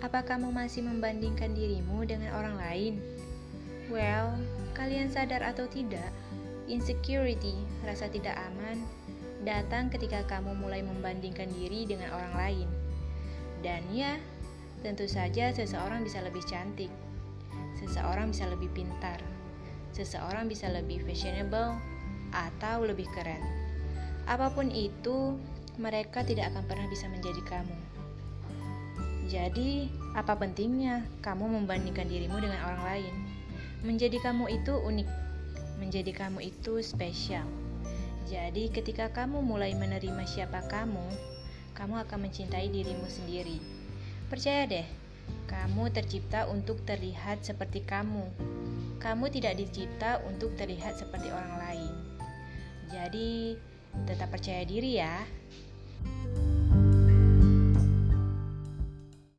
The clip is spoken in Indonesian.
Apa kamu masih membandingkan dirimu dengan orang lain? Well, kalian sadar atau tidak, insecurity, rasa tidak aman, datang ketika kamu mulai membandingkan diri dengan orang lain. Dan ya, tentu saja seseorang bisa lebih cantik, seseorang bisa lebih pintar, seseorang bisa lebih fashionable, atau lebih keren. Apa pun itu, mereka tidak akan pernah bisa menjadi kamu. Jadi, apa pentingnya kamu membandingkan dirimu dengan orang lain? Menjadi kamu itu unik, menjadi kamu itu spesial. Jadi, ketika kamu mulai menerima siapa kamu, kamu akan mencintai dirimu sendiri. Percaya deh, kamu tercipta untuk terlihat seperti kamu. Kamu tidak dicipta untuk terlihat seperti orang lain. Jadi, tetap percaya diri ya.